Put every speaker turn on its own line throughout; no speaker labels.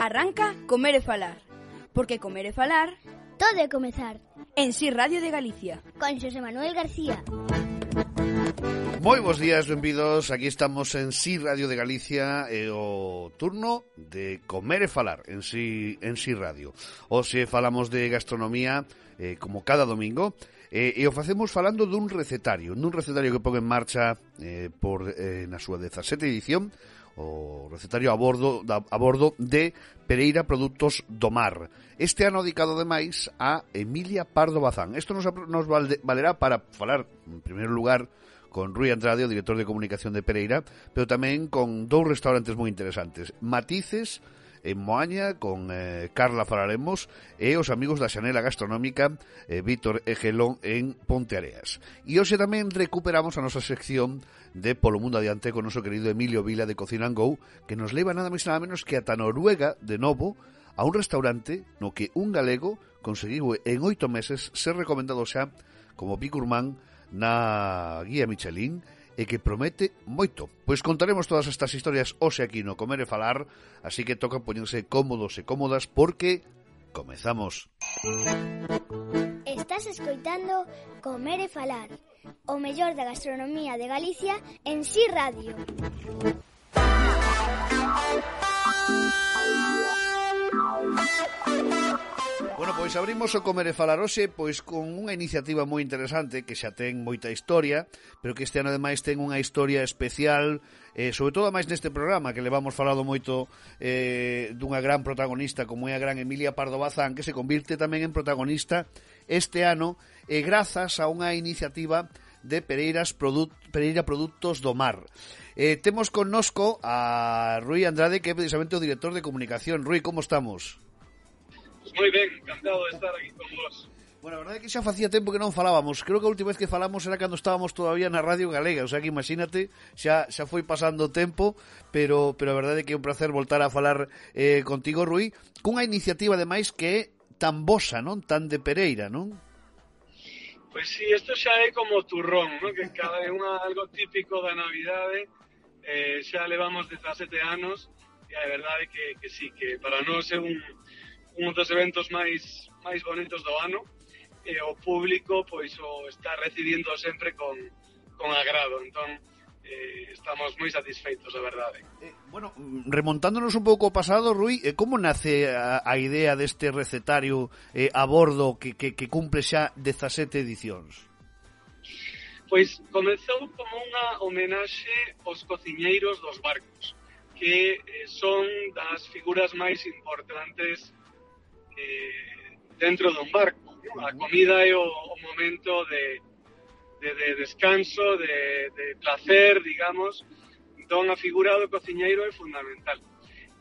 Arranca Comer e Falar, porque comer e falar...
Todo é comezar.
En Si Radio de Galicia.
Con Xosé Manuel García.
Moi bons días, benvidos. Aquí estamos en Si Radio de Galicia e o turno de comer e falar en Si, en si Radio. O se falamos de gastronomía eh, como cada domingo, eh, e o facemos falando dun recetario, dun recetario que pon en marcha eh, por eh, na súa 17 edición o recetario a bordo da, a bordo de Pereira Produtos do Mar. Este ano dedicado ademais a Emilia Pardo Bazán. Isto nos, nos valde, valerá para falar, en primeiro lugar, con Rui Andrade, o director de comunicación de Pereira, pero tamén con dous restaurantes moi interesantes. Matices, en Moaña con eh, Carla falaremos e os amigos da Xanela Gastronómica eh, Víctor e Gelón en Ponteareas. E hoxe tamén recuperamos a nosa sección de Polo Mundo Adiante con noso querido Emilio Vila de Cocina and Go, que nos leva nada máis nada menos que ata Noruega, de novo, a un restaurante no que un galego conseguiu en oito meses ser recomendado xa como Picurman na guía Michelin e que promete moito. Pois contaremos todas estas historias hoxe aquí no Comer e Falar, así que toca poñerse cómodos e cómodas porque comezamos.
Música Estás escoitando Comer e Falar, o mellor da gastronomía de Galicia en Si sí
Radio. Pois abrimos o Comer e Falar hoxe pois con unha iniciativa moi interesante que xa ten moita historia, pero que este ano ademais ten unha historia especial, eh, sobre todo máis neste programa que levamos falado moito eh, dunha gran protagonista como é a gran Emilia Pardo Bazán, que se convirte tamén en protagonista este ano e eh, grazas a unha iniciativa de Pereiras Product, Pereira Produtos do Mar. Eh, temos connosco a Rui Andrade, que é precisamente o director de comunicación. Rui, como estamos?
moi ben, encantado de estar aquí con vos.
Bueno, a verdade é que xa facía tempo que non falábamos. Creo que a última vez que falamos era cando estábamos todavía na Radio Galega, o sea que imagínate, xa xa foi pasando o tempo, pero pero a verdade é que é un placer voltar a falar eh, contigo, Rui, cunha iniciativa de máis que é tan bosa, non? Tan de Pereira, non?
Pois pues sí, isto xa é como turrón, non? Que cada é unha algo típico da Navidade. Eh, xa levamos 17 anos e a verdade é que, que sí, que para nós é un, un dos eventos máis máis bonitos do ano e o público pois o está recibindo sempre con, con agrado. Entón, eh, estamos moi satisfeitos, a verdade.
Eh, bueno, remontándonos un pouco ao pasado, Rui, eh, como nace a, a idea deste recetario eh, a bordo que, que, que cumple xa 17 edicións?
Pois comezou como unha homenaxe aos cociñeiros dos barcos, que eh, son das figuras máis importantes eh, dentro dun barco. A comida é o, o momento de, de, de descanso, de, de placer, digamos, entón a figura do cociñeiro é fundamental.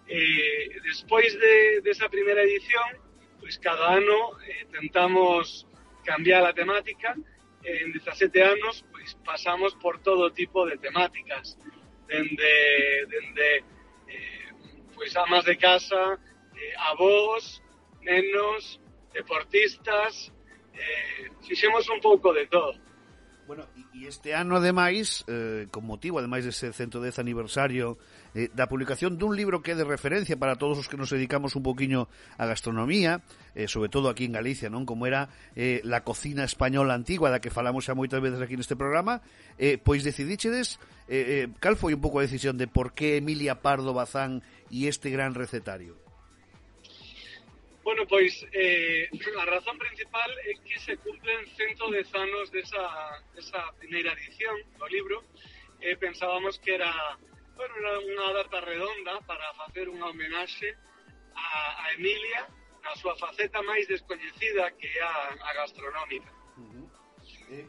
Eh, despois de, desa esa primeira edición, pois cada ano eh, tentamos cambiar a temática, en 17 anos pois pasamos por todo tipo de temáticas, dende, dende eh, pois amas de casa, eh, avós, nenos, deportistas, eh, fixemos un pouco de todo.
Bueno, e este ano, ademais, eh, con motivo, ademais, dese 110 aniversario eh, da publicación dun libro que é de referencia para todos os que nos dedicamos un poquinho a gastronomía, eh, sobre todo aquí en Galicia, non como era eh, la cocina española antigua, da que falamos xa moitas veces aquí neste programa, eh, pois decidichedes, eh, eh, cal foi un pouco a decisión de por que Emilia Pardo Bazán e este gran recetario?
Bueno, pois, eh, a razón principal é que se cumplen 110 anos desa, desa primeira edición do libro e eh, pensábamos que era, bueno, era unha data redonda para facer unha homenaxe a, a Emilia na súa faceta máis descoñecida que é a, a gastronómica.
Uh -huh. eh,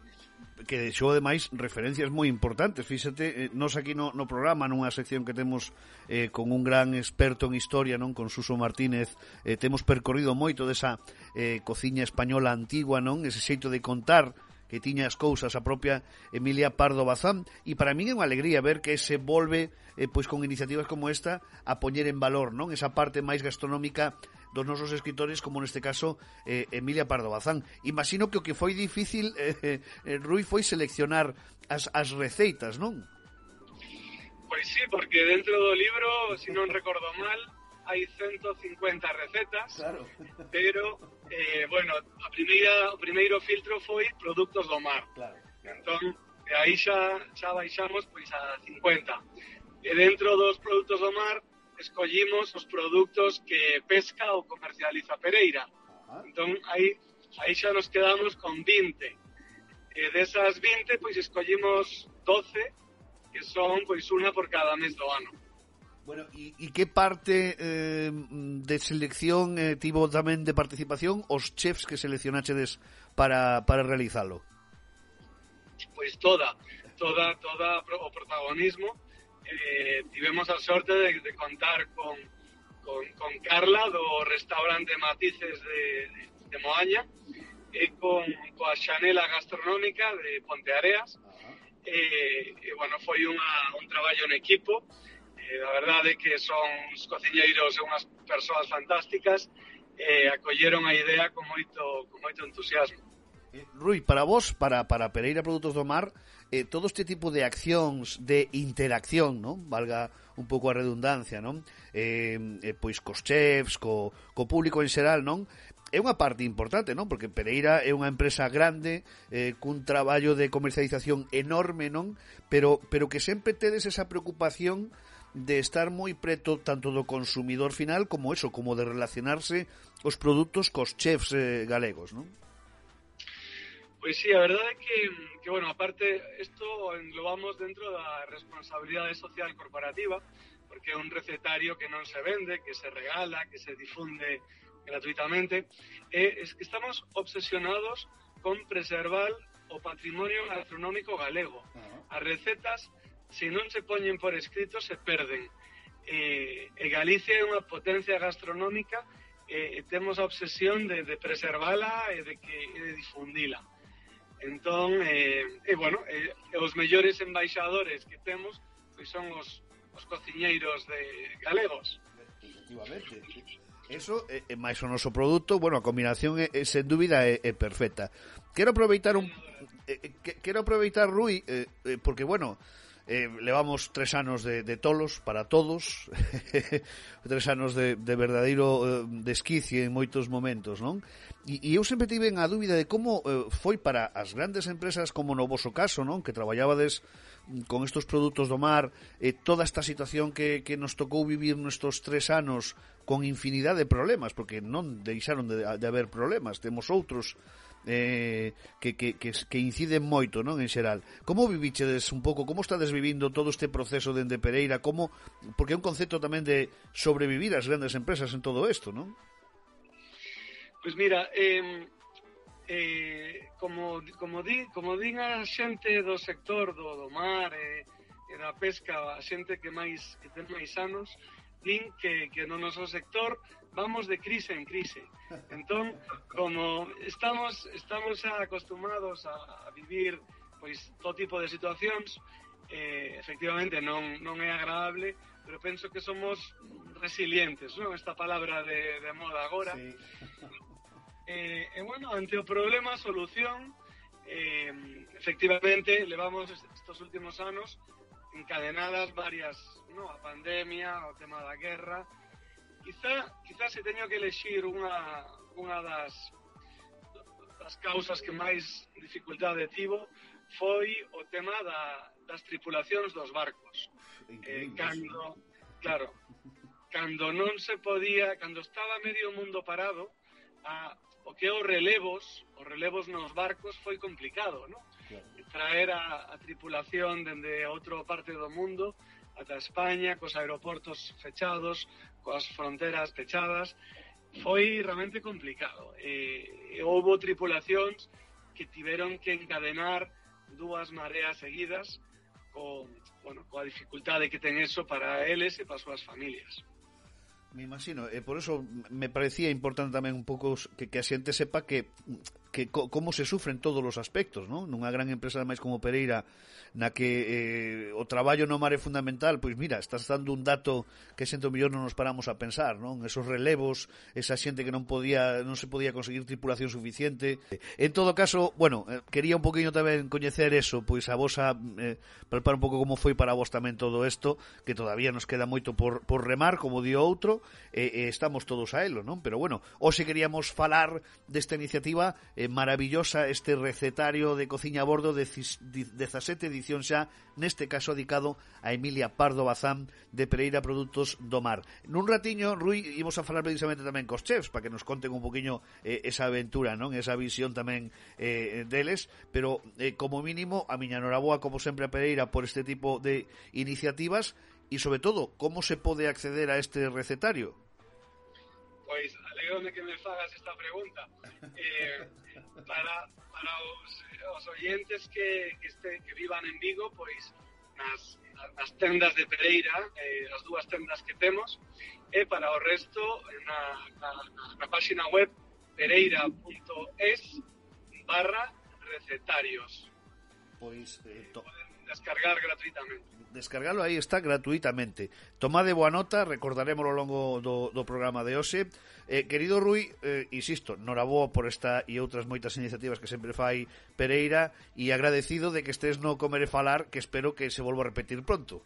que deixou ademais referencias moi importantes. Fíxate, eh, nós aquí no, no programa, nunha sección que temos eh, con un gran experto en historia, non con Suso Martínez, eh, temos percorrido moito desa eh, cociña española antigua, non ese xeito de contar que tiña as cousas a propia Emilia Pardo Bazán e para min é unha alegría ver que se volve eh, pois con iniciativas como esta a poñer en valor, non? Esa parte máis gastronómica dos nosos escritores como neste caso eh, Emilia Pardo Bazán. Imagino que o que foi difícil eh, eh, Rui foi seleccionar as, as receitas, non?
Pois sí, porque dentro do libro, se si non recordo mal, hai 150 recetas,
claro.
pero, eh, bueno, a primeira, o primeiro filtro foi produtos do mar.
Claro.
Entón, aí xa, xa baixamos pois a 50. E dentro dos produtos do mar, escollimos os produtos que pesca ou comercializa Pereira. Entón, aí, aí xa nos quedamos con 20. E desas 20, pois escollimos 12, que son pois unha por cada mes do ano.
Bueno, e, e que parte eh, de selección eh, tivo tamén de participación os chefs que seleccionaxedes para, para realizalo?
Pois toda, toda, toda o protagonismo eh, tivemos a sorte de, de contar con, con, con Carla do restaurante Matices de, de Moaña e con coa Xanela Gastronómica de Ponteareas e, e eh, bueno, foi unha, un traballo en equipo. Eh, a verdade que son os cociñeiros e unhas persoas fantásticas. Eh, e acolleron a idea con moito, con moito entusiasmo.
Eh, Rui, para vos, para, para Pereira Produtos do Mar, eh, todo este tipo de accións de interacción, non? Valga un pouco a redundancia, non? Eh, eh, pois cos chefs, co, co público en xeral, non? é unha parte importante, non? Porque Pereira é unha empresa grande, eh, cun traballo de comercialización enorme, non? Pero, pero que sempre tedes esa preocupación de estar moi preto tanto do consumidor final como eso, como de relacionarse os produtos cos chefs eh, galegos, non?
Pois sí, a verdade é que, que bueno, aparte, isto englobamos dentro da responsabilidade social corporativa, porque é un recetario que non se vende, que se regala, que se difunde gratuitamente, e es que estamos obsesionados con preservar o patrimonio gastronómico galego. As recetas, se non se poñen por escrito, se perden. E, e Galicia é unha potencia gastronómica e, e temos a obsesión de, de preservala e de, que, e de difundila. Entón, eh, e bueno, eh, os mellores embaixadores que temos pois son os, os cociñeiros de galegos.
Efectivamente. Eso é, é máis o noso produto, bueno, a combinación é, é sen dúbida é, é perfecta. Quero aproveitar un eh, que, quero aproveitar Rui eh, eh, porque bueno, eh, Eh, levamos tres anos de, de tolos para todos, tres anos de, de verdadeiro eh, desquicio en moitos momentos, non? E, e eu sempre tive a dúbida de como eh, foi para as grandes empresas como no voso caso, non? Que traballabades con estos produtos do mar, eh, toda esta situación que, que nos tocou vivir nestos tres anos con infinidade de problemas, porque non deixaron de, de haber problemas, temos outros eh, que, que, que, que inciden moito non en xeral. Como vivichedes un pouco, como estades vivindo todo este proceso dende Pereira, como porque é un concepto tamén de sobrevivir as grandes empresas en todo isto, non?
Pois pues mira, eh, eh, como, como, di, como din a xente do sector do, do mar e, eh, e da pesca, a xente que máis que ten máis anos, din que, que no noso sector vamos de crise en crise. Entón, como estamos estamos xa acostumados a, a vivir pois todo tipo de situacións, eh, efectivamente non, non é agradable, pero penso que somos resilientes, non? Esta palabra de, de moda agora.
Sí.
Eh, e bueno, ante o problema, solución, eh, efectivamente, levamos estos últimos anos encadenadas varias, no, a pandemia, o tema da guerra. Quizá, quizá se teño que elegir unha, unha das, das causas que máis dificultade tivo foi o tema da, das tripulacións dos barcos. Eh, cando, claro, cando non se podía, cando estaba medio mundo parado, a, o que os relevos, os relevos nos barcos foi complicado, non? traer a, a tripulación dende outro parte do mundo ata España, cos aeroportos fechados, coas fronteras pechadas, foi realmente complicado. E, e houbo tripulacións que tiveron que encadenar dúas mareas seguidas con, bueno, coa dificultade que ten eso para eles e para as súas familias.
Me imagino, e por eso me parecía importante tamén un pouco que, que a xente sepa que que co, como se sufren todos os aspectos, non? Nunha gran empresa máis como Pereira na que eh, o traballo no mar é fundamental, pois mira, estás dando un dato que xente millón non nos paramos a pensar, non? Esos relevos, esa xente que non podía non se podía conseguir tripulación suficiente. En todo caso, bueno, eh, quería un poquinho tamén coñecer eso, pois a vosa eh, palpar un pouco como foi para vos tamén todo isto, que todavía nos queda moito por, por remar, como di outro, e eh, eh, estamos todos a elo, non? Pero bueno, hoxe queríamos falar desta iniciativa eh, maravillosa este recetario de cociña a bordo de 17 edición xa, neste caso dedicado a Emilia Pardo Bazán de Pereira Produtos do Mar. Nun ratiño, Rui, imos a falar precisamente tamén cos chefs, para que nos conten un poquinho eh, esa aventura, non? Esa visión tamén eh, deles, pero eh, como mínimo, a miña noraboa, como sempre, a Pereira por este tipo de iniciativas e, sobre todo, como se pode acceder a este recetario?
Pois, alegrome que me fagas esta pregunta. Eh, para, para os os oyentes que, que, este, que vivan en Vigo, pois nas, nas tendas de Pereira, eh, as dúas tendas que temos, e para o resto na, na, na página web pereira.es barra recetarios.
Pois
eh, to... Descargar gratuitamente.
Descargalo aí está gratuitamente. Tomade boa nota, recordaremos ao longo do, do programa de hoxe. Eh, querido Rui, eh, insisto, noraboa por esta e outras moitas iniciativas que sempre fai Pereira e agradecido de que estés no Comer e Falar, que espero que se volva a repetir pronto.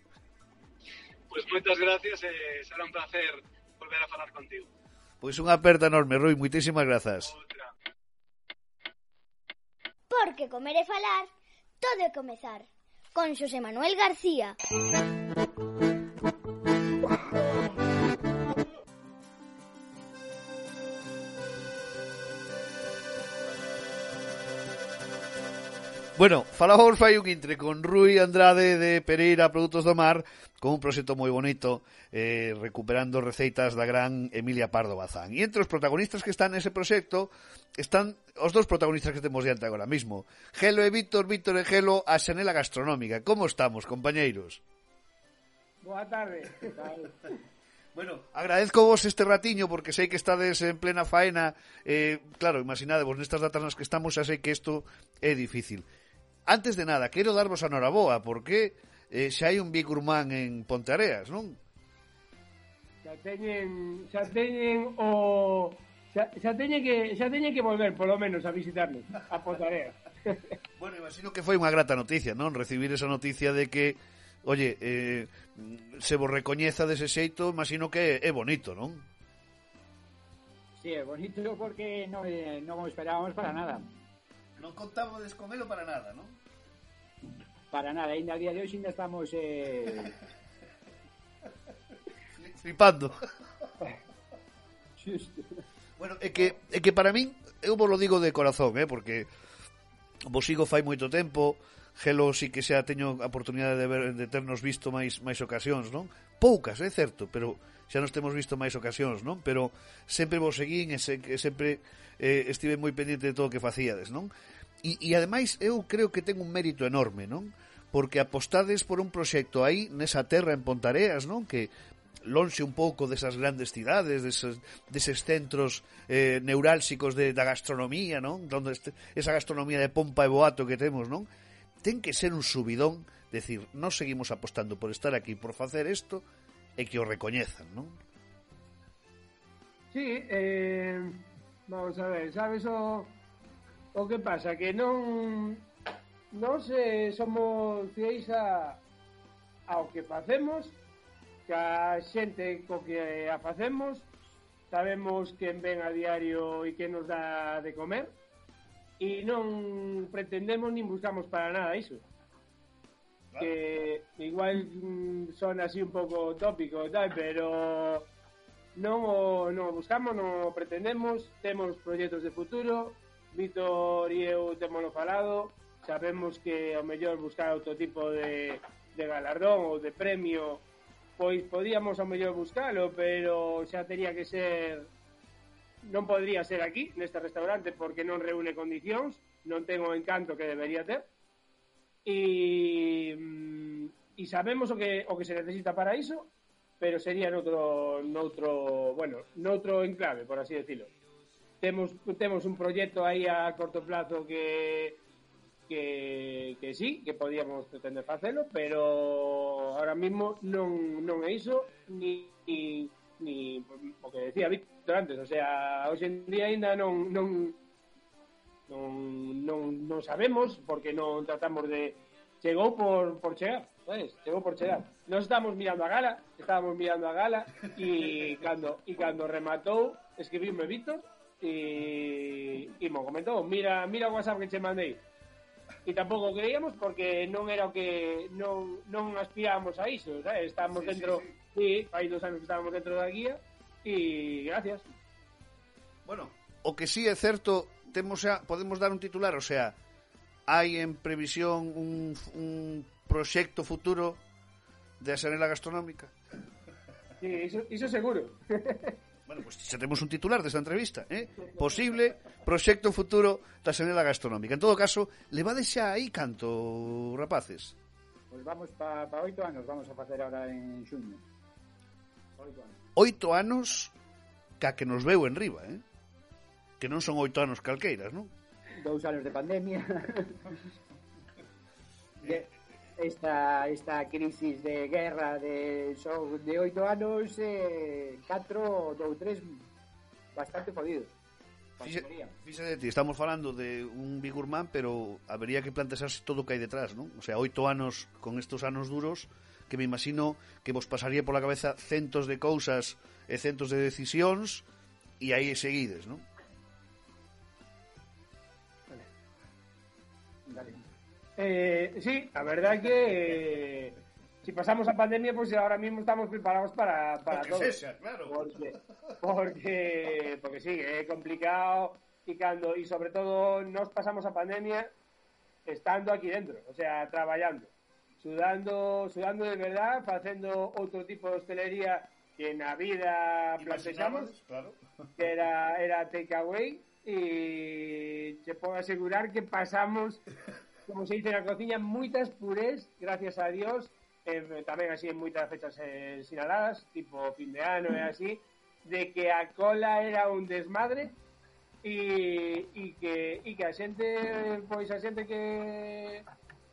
Pois pues moitas gracias e eh, será un placer volver a falar contigo.
Pois unha aperta enorme, Rui, moitísimas grazas.
Outra.
Porque comer e falar, todo é comezar. Con Xosé Manuel García.
Bueno, falamos fai un intre con Rui Andrade de Pereira Produtos do Mar con un proxecto moi bonito eh, recuperando receitas da gran Emilia Pardo Bazán. E entre os protagonistas que están nese proxecto están os dos protagonistas que temos diante agora mismo. Gelo e Víctor, Víctor e Gelo a Xanela Gastronómica. Como estamos, compañeiros?
Boa tarde.
Bueno, agradezco vos este ratiño porque sei que estades en plena faena. Eh, claro, imaginadevos, nestas datas nas que estamos xa sei que isto é difícil. Antes de nada, quero darvos a noraboa porque eh, xa hai un bicurmán en Ponteareas, non?
Xa teñen, xa teñen o xa, xa teñen que xa teñen que volver polo menos a visitarnos a Ponteareas.
bueno, imagino que foi unha grata noticia, non? Recibir esa noticia de que Oye, eh, se vos recoñeza dese xeito, imagino que é bonito, non?
Sí, é bonito porque non, eh, non o esperábamos para nada.
Non contábades con elo para nada, non?
Para nada, ainda a día de hoxe ainda estamos eh...
flipando. bueno, é que, é que para min, eu vos lo digo de corazón, eh, porque vos sigo fai moito tempo, Gelo sí que xa teño a oportunidade de, ver, de ternos visto máis máis ocasións, non? Poucas, é certo, pero xa nos temos visto máis ocasións, non? Pero sempre vos seguín e, se, e sempre eh, estive moi pendiente de todo o que facíades, non? E, e ademais eu creo que ten un mérito enorme, non? Porque apostades por un proxecto aí nesa terra en Pontareas, non? Que lonxe un pouco desas grandes cidades, deses, deses centros eh, neurálxicos de, da gastronomía, non? Donde este, esa gastronomía de pompa e boato que temos, non? ten que ser un subidón decir, non seguimos apostando por estar aquí por facer isto e que o recoñezan, non?
Sí, eh, vamos a ver, sabes o, o que pasa? Que non non se somos fieis a, ao que facemos que a xente co que a facemos sabemos quen ven a diario e que nos dá de comer e non pretendemos nin buscamos para nada iso. Claro. Que igual mm, son así un pouco tópico e tal, pero non o, non o buscamos, non o pretendemos, temos proxectos de futuro, Víctor e eu temos falado, sabemos que ao mellor buscar outro tipo de, de galardón ou de premio pois podíamos ao mellor buscalo, pero xa tería que ser non podría ser aquí, neste restaurante, porque non reúne condicións, non ten o encanto que debería ter. E, e sabemos o que, o que se necesita para iso, pero sería noutro, noutro, bueno, noutro enclave, por así decirlo. Temos, temos un proxecto aí a corto plazo que que, que sí, que podíamos pretender facelo, pero ahora mismo non, non é iso, ni, ni ni o que decía Víctor antes, o sea, hoxe en día ainda non non non non non sabemos porque non tratamos de chegou por por chegar, sabes? Chegou por chegar. Nos estamos mirando a gala, estábamos mirando a gala e cando e cando rematou, escribiume Víctor e e mo comentou, mira, mira o WhatsApp que che mandei e tampouco creíamos porque non era o que non, non aspirábamos a iso, sabes? Estábamos
sí,
dentro,
sí,
sí. sí, hai dos anos que estábamos dentro da guía e gracias.
Bueno, o que sí é certo, temos xa, podemos dar un titular, o sea, hai en previsión un, un proxecto futuro de Asanela Gastronómica.
Sí, iso, iso seguro.
Bueno, pois pues, xa temos un titular desta entrevista, eh? Posible proxecto futuro da senela gastronómica. En todo caso, levades xa aí canto, rapaces?
Pois pues vamos para pa oito anos, vamos a facer ahora en xuño. Oito anos.
Oito anos ca que nos veu en riba, eh? Que non son oito anos calqueiras, non?
Dous anos de pandemia. de, esta, esta crisis de guerra de, son de oito anos eh, catro ou tres bastante
fodidos Fíxate ti, estamos falando de un bigurmán, pero habería que plantearse todo o que hai detrás, non? O sea, oito anos con estos anos duros que me imagino que vos pasaría pola cabeza centos de cousas e centos de decisións e aí seguides, non?
Eh, sí, la verdad que eh, si pasamos a pandemia, pues ahora mismo estamos preparados para, para todo.
claro.
Porque, porque, porque sí, é complicado y cando y sobre todo nos pasamos a pandemia estando aquí dentro, o sea, traballando, sudando, sudando de verdad, facendo outro tipo de hostelería que na vida plantexamos,
claro.
que era, era takeaway y te puedo asegurar que pasamos, como se dice na cociña, moitas purés, gracias a Dios, eh, tamén así en moitas fechas eh, tipo fin de ano e así, de que a cola era un desmadre e que, a xente, pois a xente que,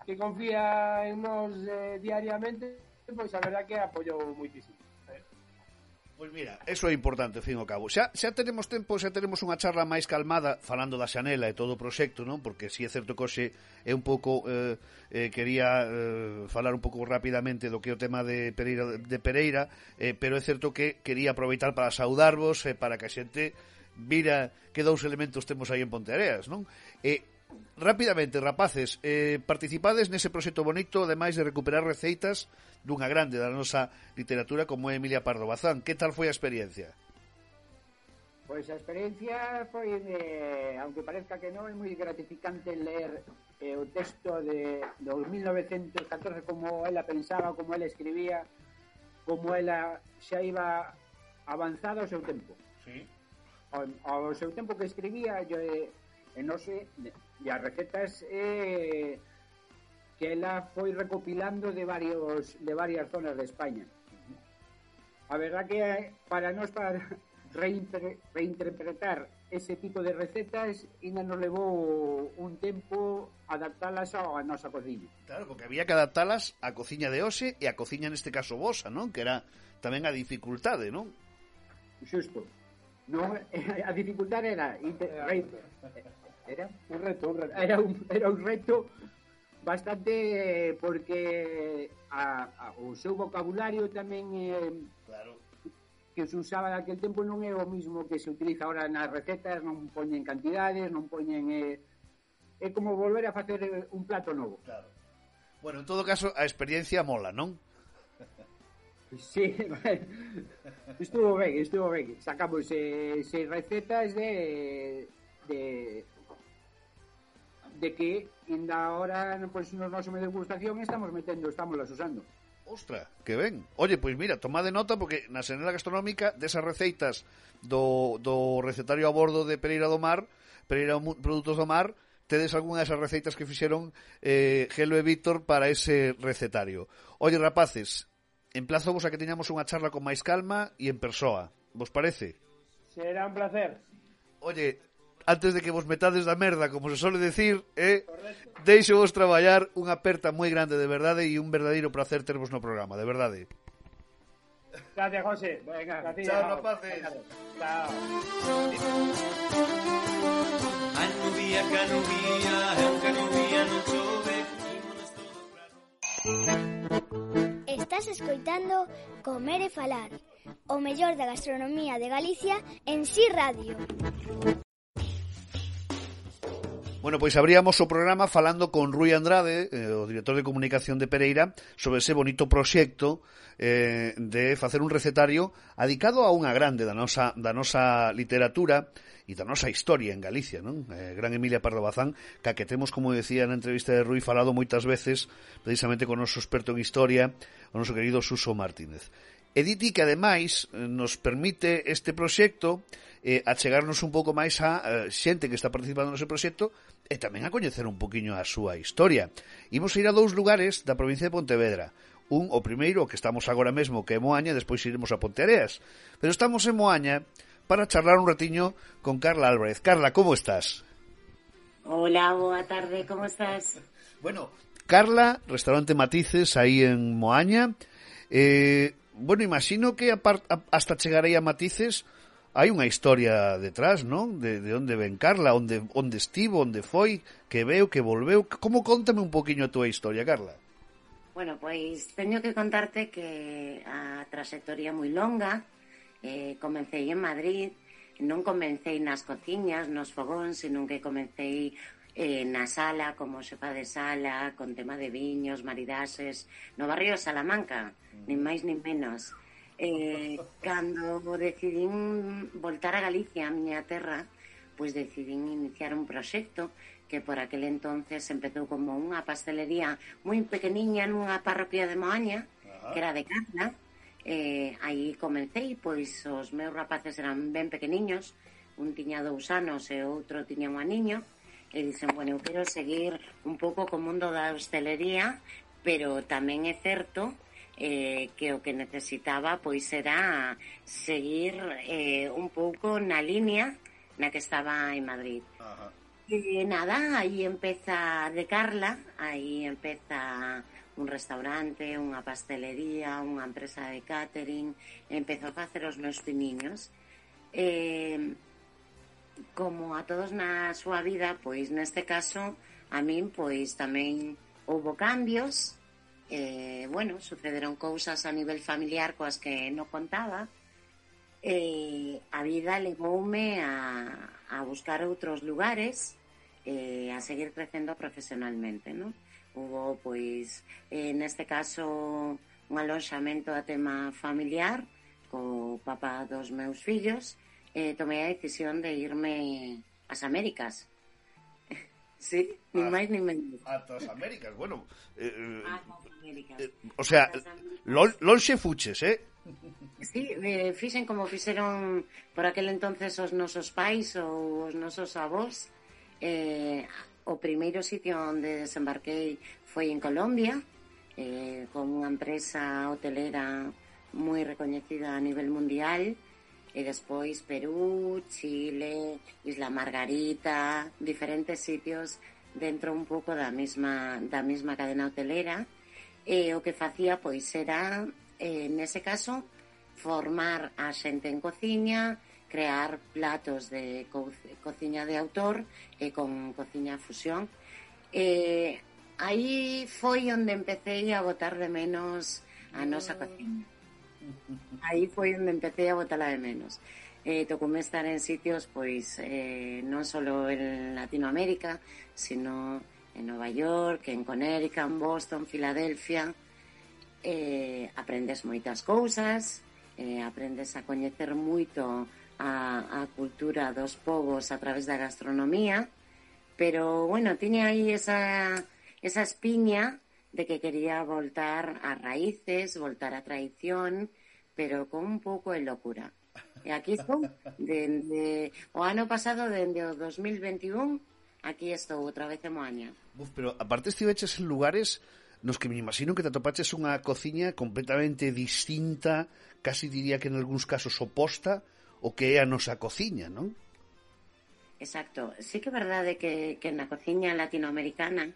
que confía en nos eh, diariamente, pois a verdad que apoyou moitísimo.
Pois mira, eso é importante, ao fin ao cabo. Xa, xa tenemos tempo, xa tenemos unha charla máis calmada falando da Xanela e todo o proxecto, non? Porque si é certo que hoxe é un pouco eh, eh, quería eh, falar un pouco rapidamente do que é o tema de Pereira de Pereira, eh, pero é certo que quería aproveitar para saudarvos e eh, para que a xente vira que dous elementos temos aí en Ponteareas, non? E Rápidamente, rapaces, eh, participades nese proxecto bonito, ademais de recuperar receitas dunha grande da nosa literatura como é Emilia Pardo Bazán. Que tal foi a experiencia?
Pois a experiencia foi, de, aunque parezca que non, é moi gratificante ler eh, o texto de 2914 como ela pensaba, como ela escribía, como ela xa iba avanzada ao seu tempo.
Sí.
Ao, ao seu tempo que escribía, yo, eh, Eh, e non se, e as recetas eh, que ela foi recopilando de varios de varias zonas de España. A verdad que eh, para nós para reinter, reinterpretar ese tipo de recetas ainda nos levou un tempo adaptalas ao a nosa cociña.
Claro, porque había que adaptalas á cociña de hoxe e á cociña neste caso vosa, non? Que era tamén a dificultade, non?
Xusto. Non, a dificultade era inter, eh, Era
un reto, un reto.
Era un, era un reto bastante eh, porque a, a, o seu vocabulario tamén eh,
claro.
que se usaba naquel tempo non é o mismo que se utiliza ahora nas recetas, non poñen cantidades, non poñen... Eh, é como volver a facer eh, un plato novo.
Claro. Bueno, en todo caso, a experiencia mola, non?
Sí, estuvo ben, estuvo ben. Sacamos eh, seis recetas de, de de que en da hora pues, nos noso degustación estamos metendo, estamos las usando.
Ostra, que ben. Oye, pois mira, tomade nota porque na senela gastronómica desas receitas do, do recetario a bordo de Pereira do Mar, Pereira Produtos do Mar, tedes algunha desas receitas que fixeron eh, Gelo e Víctor para ese recetario. Oye, rapaces, emplazo vos a que teñamos unha charla con máis calma e en persoa. Vos parece?
Será un placer.
Oye, antes de que vos metades da merda, como se sole decir, eh, deixo vos traballar unha aperta moi grande de verdade e un verdadeiro placer tervos no programa, de verdade.
Gracias, José.
Venga,
gracias.
Chao, rapaces.
Chao.
Anubia, canubia, canubia, non chove,
Estás escoitando Comer e Falar, o mellor da gastronomía de Galicia en Sí Radio.
Bueno, pois abríamos o programa falando con Rui Andrade, eh, o director de comunicación de Pereira, sobre ese bonito proxecto eh, de facer un recetario adicado a unha grande da nosa, da nosa literatura e da nosa historia en Galicia, non? Eh, gran Emilia Pardo Bazán, ca que temos, como decía na entrevista de Rui, falado moitas veces, precisamente con o noso experto en historia, o noso querido Suso Martínez. E diti que ademais nos permite este proxecto eh, achegarnos un pouco máis a, eh, xente que está participando no proxecto e tamén a coñecer un poquinho a súa historia. Imos ir a dous lugares da provincia de Pontevedra. Un, o primeiro, que estamos agora mesmo, que é Moaña, despois iremos a Ponteareas. Pero estamos en Moaña para charlar un ratiño con Carla Álvarez. Carla, como estás?
Hola, boa tarde, como estás?
Bueno, Carla, restaurante Matices, aí en Moaña. Eh, bueno, imagino que apart, hasta aí a matices hai unha historia detrás, non? De, de onde ven Carla, onde, onde estivo, onde foi, que veu, que volveu. Como contame un poquinho a túa historia, Carla?
Bueno, pois teño que contarte que a trayectoria moi longa eh, comecei en Madrid non comecei nas cociñas, nos fogóns, senón que comecei eh, na sala como xefa de sala, con tema de viños, maridaxes, no barrio de Salamanca, mm. nin máis nin menos. Eh, cando decidín voltar a Galicia, a miña terra, pois decidín iniciar un proxecto que por aquel entonces empezou como unha pastelería moi pequeniña nunha parroquia de Moaña, ah. que era de Carla. Eh, aí comecei, pois os meus rapaces eran ben pequeniños, un tiña dous anos e outro tiña un aniño, niño, e dixen, bueno, eu quero seguir un pouco co mundo da hostelería, pero tamén é certo eh, que o que necesitaba pois era seguir eh, un pouco na línea na que estaba en Madrid.
Ajá.
E nada, aí empeza de Carla, aí empeza un restaurante, unha pastelería, unha empresa de catering, empezou a facer os meus piniños. Eh, como a todos na súa vida, pois neste caso a min pois tamén houbo cambios, eh, bueno, sucederon cousas a nivel familiar coas que non contaba, eh, a vida levoume a, a buscar outros lugares, eh, a seguir crecendo profesionalmente, non? Hubo, pois, eh, neste caso, un alonxamento a tema familiar co papá dos meus fillos, eh, tomé la decisión de irme a las Américas. Sí, ni
a,
más ni menos.
A todas Américas, bueno. Eh, eh
a todas Américas.
Eh, o sea, LOL, LOL fuches, ¿eh?
Sí, eh, fixen como fixeron por aquel entonces os nosos pais ou os nosos avós. Eh, o primeiro sitio onde desembarquei foi en Colombia, eh, con unha empresa hotelera moi recoñecida a nivel mundial, E despois Perú, Chile, Isla Margarita, diferentes sitios dentro un pouco da mesma, da mesma cadena hotelera. Eh, e o que facía, pois, era, eh, nese caso, formar a xente en cociña, crear platos de co cociña de autor e con cociña fusión. Eh, e aí foi onde empecé a botar de menos a nosa cociña. Aí foi onde empecé a botala de menos. Eh, tocoume estar en sitios pois eh, non só en Latinoamérica, sino en Nova York, en Connecticut, en Boston, Filadelfia. Eh, aprendes moitas cousas, eh, aprendes a coñecer moito a, a cultura dos povos a través da gastronomía, pero, bueno, tiña aí esa, esa espiña de que quería voltar a raíces, voltar a traición, pero con un pouco de locura. E aquí estou, dende o ano pasado, dende o 2021, aquí estou outra vez en Moaña.
Uf, pero aparte estiveches en lugares nos que me imagino que te atopaches unha cociña completamente distinta, casi diría que en algúns casos oposta, o que é a nosa cociña, non?
Exacto. Sí que é verdade que, que na cociña latinoamericana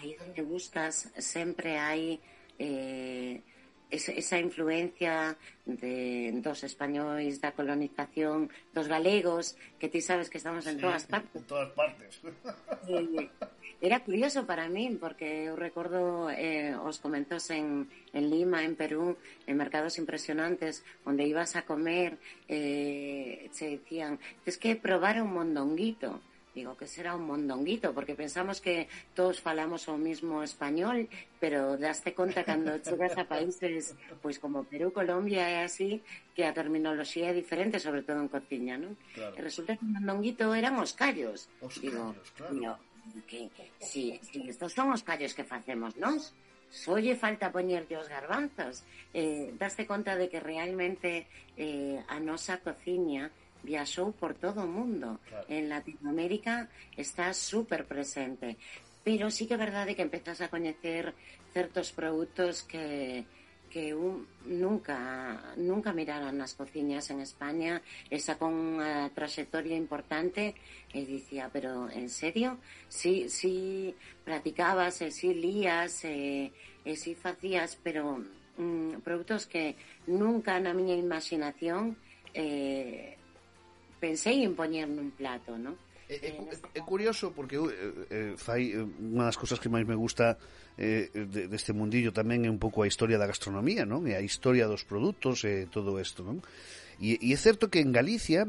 ahí donde buscas siempre hay eh, esa esa influencia de dos españoles da colonización, dos galegos, que ti sabes que estamos en
sí,
todas partes.
En todas partes.
Eh, Era curioso para mí, porque eu recordo eh, os comenzos en, en Lima, en Perú, en mercados impresionantes, onde ibas a comer, eh, se dicían, tens que probar un mondonguito. Digo, que será un mondonguito, porque pensamos que todos falamos o mismo español, pero daste conta cando chegas a países pois como Perú, Colombia e así, que a terminoloxía é diferente, sobre todo en cociña, non?
Claro.
E resulta que un mondonguito eran os callos.
Os
Digo,
callos, claro.
Digo, que, si, si estos son os callos que facemos nós, solle falta poñerlle os garbanzos. Eh, daste conta de que realmente eh, a nosa cociña viaxou por todo o mundo.
Claro.
En Latinoamérica está super presente. Pero sí que é verdade que empezas a coñecer certos produtos que que un, nunca nunca miraran nas cociñas en España esa con unha trayectoria importante e dicía, pero en serio? Si, si practicabas, eh, e si lías eh, e, e si facías, pero mm, produtos que nunca na miña imaginación eh, pensei en poñer un plato, non?
É, é, é curioso porque uh, eh, eh, fai eh, unha das cousas que máis me gusta eh, de, deste mundillo tamén é un pouco a historia da gastronomía, non? E a historia dos produtos e todo isto, non? E, e é certo que en Galicia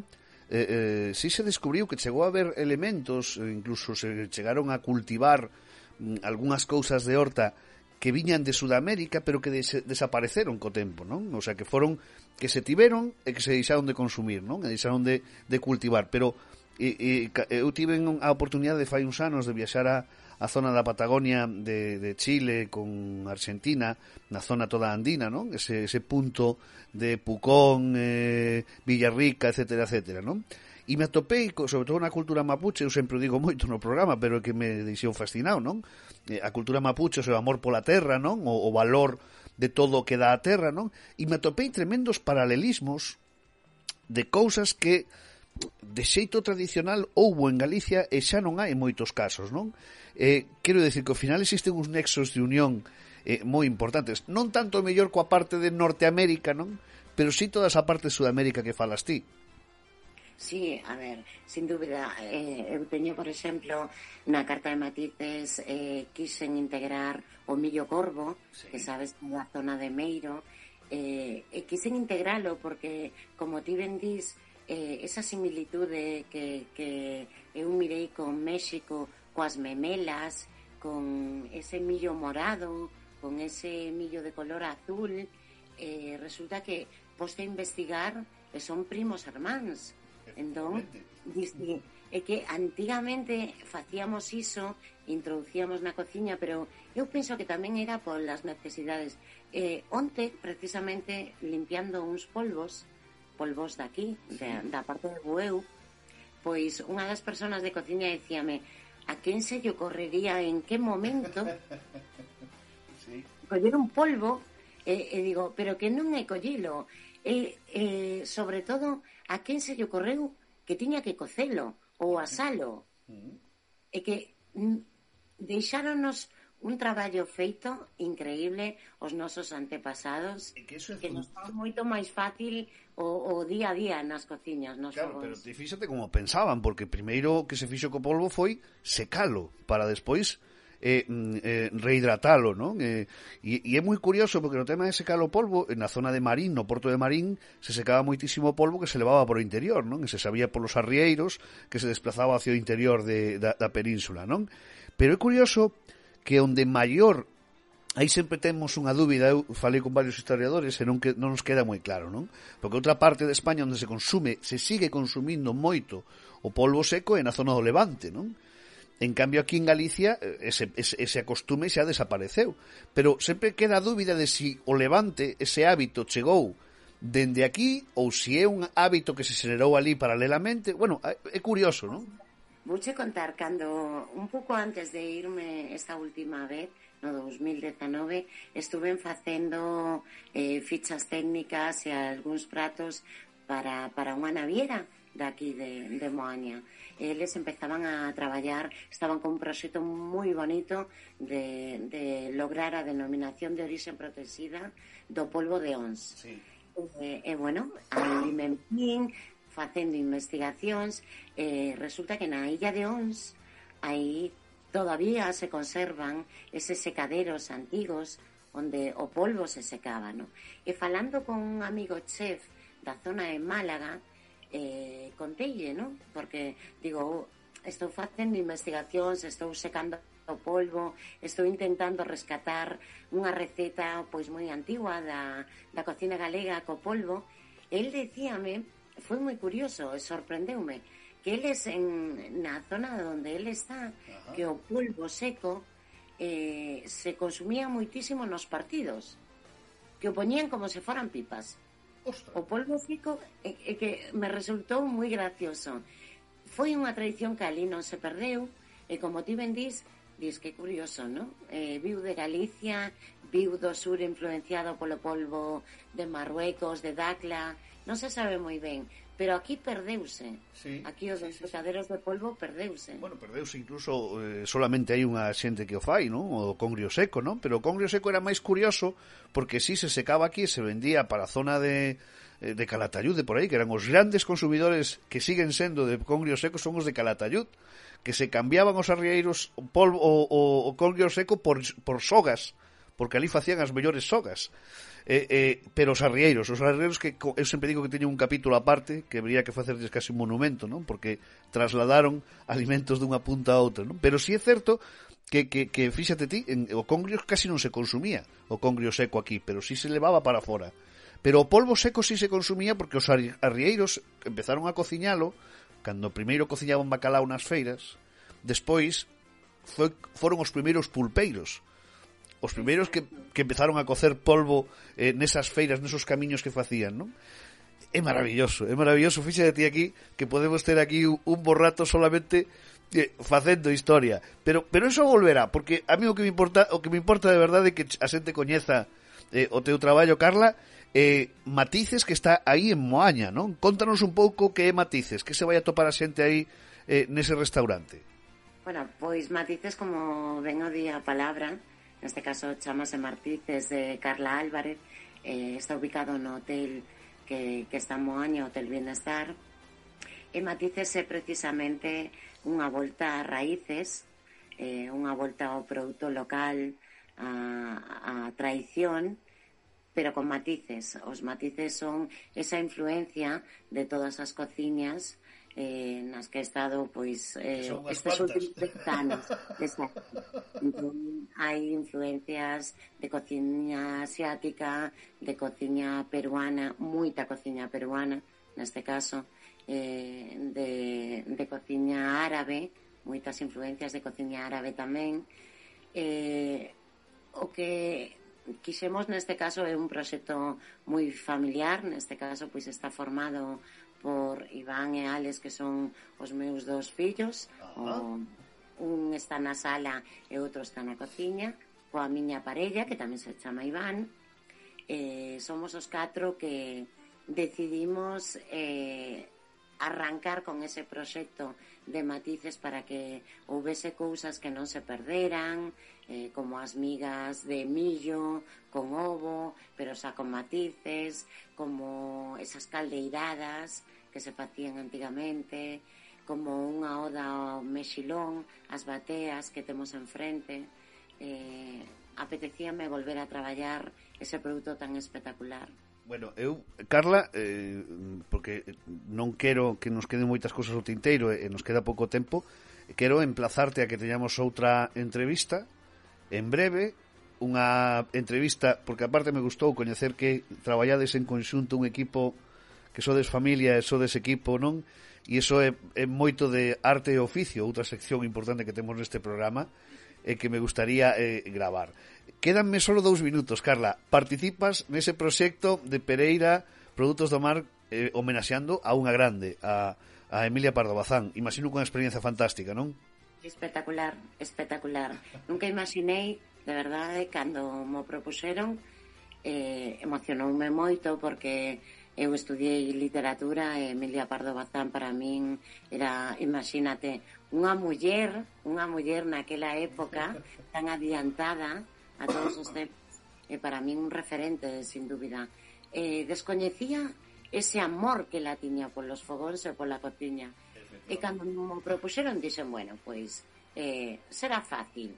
eh, eh, si se descubriu que chegou a haber elementos, incluso se chegaron a cultivar mm, algunhas cousas de horta que viñan de Sudamérica, pero que des desapareceron co tempo, non? O sea, que foron que se tiveron e que se deixaron de consumir, non? E deixaron de, de cultivar, pero e, e, eu tive a oportunidade de fai uns anos de viaxar a, a zona da Patagonia de, de Chile con Argentina, na zona toda andina, non? Ese, ese punto de Pucón, eh, Villarrica, etcétera, etcétera, non? E me atopei, sobre todo na cultura mapuche, eu sempre digo moito no programa, pero que me deixou fascinado, non? Eh, a cultura mapuche, o seu amor pola terra, non? O, o valor de todo o que dá a terra, non? E me atopei tremendos paralelismos de cousas que de xeito tradicional houbo en Galicia e xa non hai moitos casos, non? Eh, quero decir que ao final existen uns nexos de unión eh, moi importantes, non tanto mellor coa parte de Norteamérica, non? Pero sí toda esa parte de Sudamérica que falas ti
Sí, a ver, sin dúbida, eh, eu teño, por exemplo, na carta de matices eh, quixen integrar o millo corvo,
sí.
que sabes, na zona de Meiro, eh, eh e quixen integralo porque, como ti ben dís, eh, esa similitude que, que eu mirei con México, coas memelas, con ese millo morado, con ese millo de color azul, eh, resulta que poste a investigar e son primos hermanos Entón, dice, é que antigamente facíamos iso, introducíamos na cociña, pero eu penso que tamén era polas necesidades. Eh, onte, precisamente, limpiando uns polvos, polvos daqui, de, da parte de Bueu, pois unha das persoas de cociña decíame a quen se lle ocorrería en que momento
sí.
coller un polvo? E, e digo, pero que non é collelo e, e eh, sobre todo a quen se lle ocorreu que tiña que cocelo ou asalo? Mm. E que mm, deixáronos un traballo feito increíble os nosos antepasados
e que, eso é
que nos faz moito máis fácil o, o día a día nas cociñas nos
claro, fogos.
pero
te fíxate como pensaban porque primeiro que se fixo co polvo foi secalo para despois eh, mm, eh, rehidratalo, non? Eh, e, e é moi curioso porque no tema de secar o polvo, na zona de Marín, no porto de Marín, se secaba moitísimo polvo que se levaba por o interior, non? E se sabía polos arrieiros que se desplazaba hacia o interior de, da, da península, non? Pero é curioso que onde maior aí sempre temos unha dúbida, eu falei con varios historiadores e non, que, non nos queda moi claro, non? Porque outra parte de España onde se consume, se sigue consumindo moito o polvo seco é na zona do Levante, non? En cambio, aquí en Galicia eh, ese, ese, ese acostume xa desapareceu. Pero sempre queda a dúbida de si o Levante ese hábito chegou dende aquí ou si é un hábito que se xerou ali paralelamente. Bueno, é curioso, non?
Vouche contar cando un pouco antes de irme esta última vez, no 2019, estuve facendo eh, fichas técnicas e algúns pratos para, para unha naviera de aquí de, de Moaña. Eles empezaban a traballar, estaban con un proxecto moi bonito de, de lograr a denominación de orixe protegida do polvo de Ons.
Sí.
E, e bueno, ali me vin facendo investigacións, eh, resulta que na illa de Ons aí todavía se conservan eses secaderos antigos onde o polvo se secaba, no? E falando con un amigo chef da zona de Málaga, eh, conteille, non? Porque, digo, oh, estou facendo investigacións, estou secando o polvo, estou intentando rescatar unha receta pois moi antigua da, da cocina galega co polvo. El decíame, foi moi curioso, sorprendeume, que eles en, na zona onde ele está,
Ajá.
que o polvo seco eh, se consumía moitísimo nos partidos, que o poñían como se foran pipas.
Ostras.
o polvo seco é, é que me resultou moi gracioso. Foi unha tradición que ali non se perdeu e como ti ben dis, dis que curioso, non? Eh, viu de Galicia, viu do sur influenciado polo polvo de Marruecos, de Dacla, non se sabe moi ben, Pero aquí perdeuse.
Sí,
aquí os desficaderos de polvo perdeuse.
Bueno, perdeuse incluso eh, solamente hai unha xente que o fai, non? O congrio seco, non? Pero o congrio seco era máis curioso porque si se secaba aquí se vendía para a zona de eh, de Calatayud de por aí, que eran os grandes consumidores que siguen sendo de congrio seco son os de Calatayud, que se cambiaban os arrieiros o polvo o, o, o congrio seco por por sogas porque ali facían as mellores sogas. Eh, eh, pero os arrieiros, os arrieiros que eu sempre digo que teñen un capítulo aparte que habría que facerles casi un monumento, non? Porque trasladaron alimentos dunha punta a outra, non? Pero si sí é certo que, que, que fíxate ti, en, o congrio casi non se consumía, o congrio seco aquí, pero si sí se levaba para fora. Pero o polvo seco si sí se consumía porque os arrieiros empezaron a cociñalo cando primeiro cociñaban bacalao nas feiras, despois foi, foron os primeiros pulpeiros os primeiros que, que empezaron a cocer polvo eh, nesas feiras, nesos camiños que facían, non? É maravilloso, é maravilloso, fixa de ti aquí que podemos ter aquí un borrato solamente eh, facendo historia, pero pero eso volverá, porque a mí o que me importa, o que me importa de verdade é que a xente coñeza eh, o teu traballo, Carla, eh, Matices que está aí en Moaña, non? Contanos un pouco que é Matices, que se vai a topar a xente aí eh, nese restaurante.
Bueno, pois Matices, como ven o día a palabra, neste caso chamase Martí, que es de Carla Álvarez, eh, está ubicado no hotel que, que está Moaña, Hotel Bienestar, e matícese precisamente unha volta a raíces, eh, unha volta ao produto local, a, a traición, pero con matices. Os matices son esa influencia de todas as cociñas eh, nas que he estado pois eh, estes últimos anos exacto. Entón, hai influencias de cociña asiática de cociña peruana moita cociña peruana neste caso eh, de, de cociña árabe moitas influencias de cociña árabe tamén eh, o que quixemos neste caso é un proxecto moi familiar, neste caso pois está formado por Iván e Alex que son os meus dous fillos. O, un está na sala e outro está na cociña coa miña parella que tamén se chama Iván. Eh, somos os catro que decidimos eh, arrancar con ese proxecto de matices para que houvese cousas que non se perderan, eh, como as migas de millo con ovo, pero xa con matices, como esas caldeiradas que se facían antigamente, como unha oda ao mexilón, as bateas que temos enfrente, eh, apetecíame volver a traballar ese produto tan espectacular.
Bueno, eu, Carla, eh, porque non quero que nos queden moitas cousas ao tinteiro e eh, nos queda pouco tempo, quero emplazarte a que teñamos outra entrevista en breve, unha entrevista, porque aparte me gustou coñecer que traballades en conxunto un equipo que sodes familia e sodes equipo, non? E iso é, é moito de arte e oficio, outra sección importante que temos neste programa e que me gustaría eh, gravar. Quédanme solo dous minutos, Carla. Participas nese proxecto de Pereira Produtos do Mar eh, homenaxeando a unha grande, a, a Emilia Pardo Bazán. Imagino que unha experiencia fantástica, non?
Espectacular, espectacular. Nunca imaginei, de verdade, cando mo propuseron, eh, emocionoume moito porque eu estudiei literatura e Emilia Pardo Bazán para min era, imagínate, unha muller, unha muller naquela época tan adiantada a todos os eh, para min un referente, sin dúbida. Eh, descoñecía ese amor que la tiña polos fogóns e pola cociña. E cando me propuxeron, dixen, bueno, pois, eh, será fácil.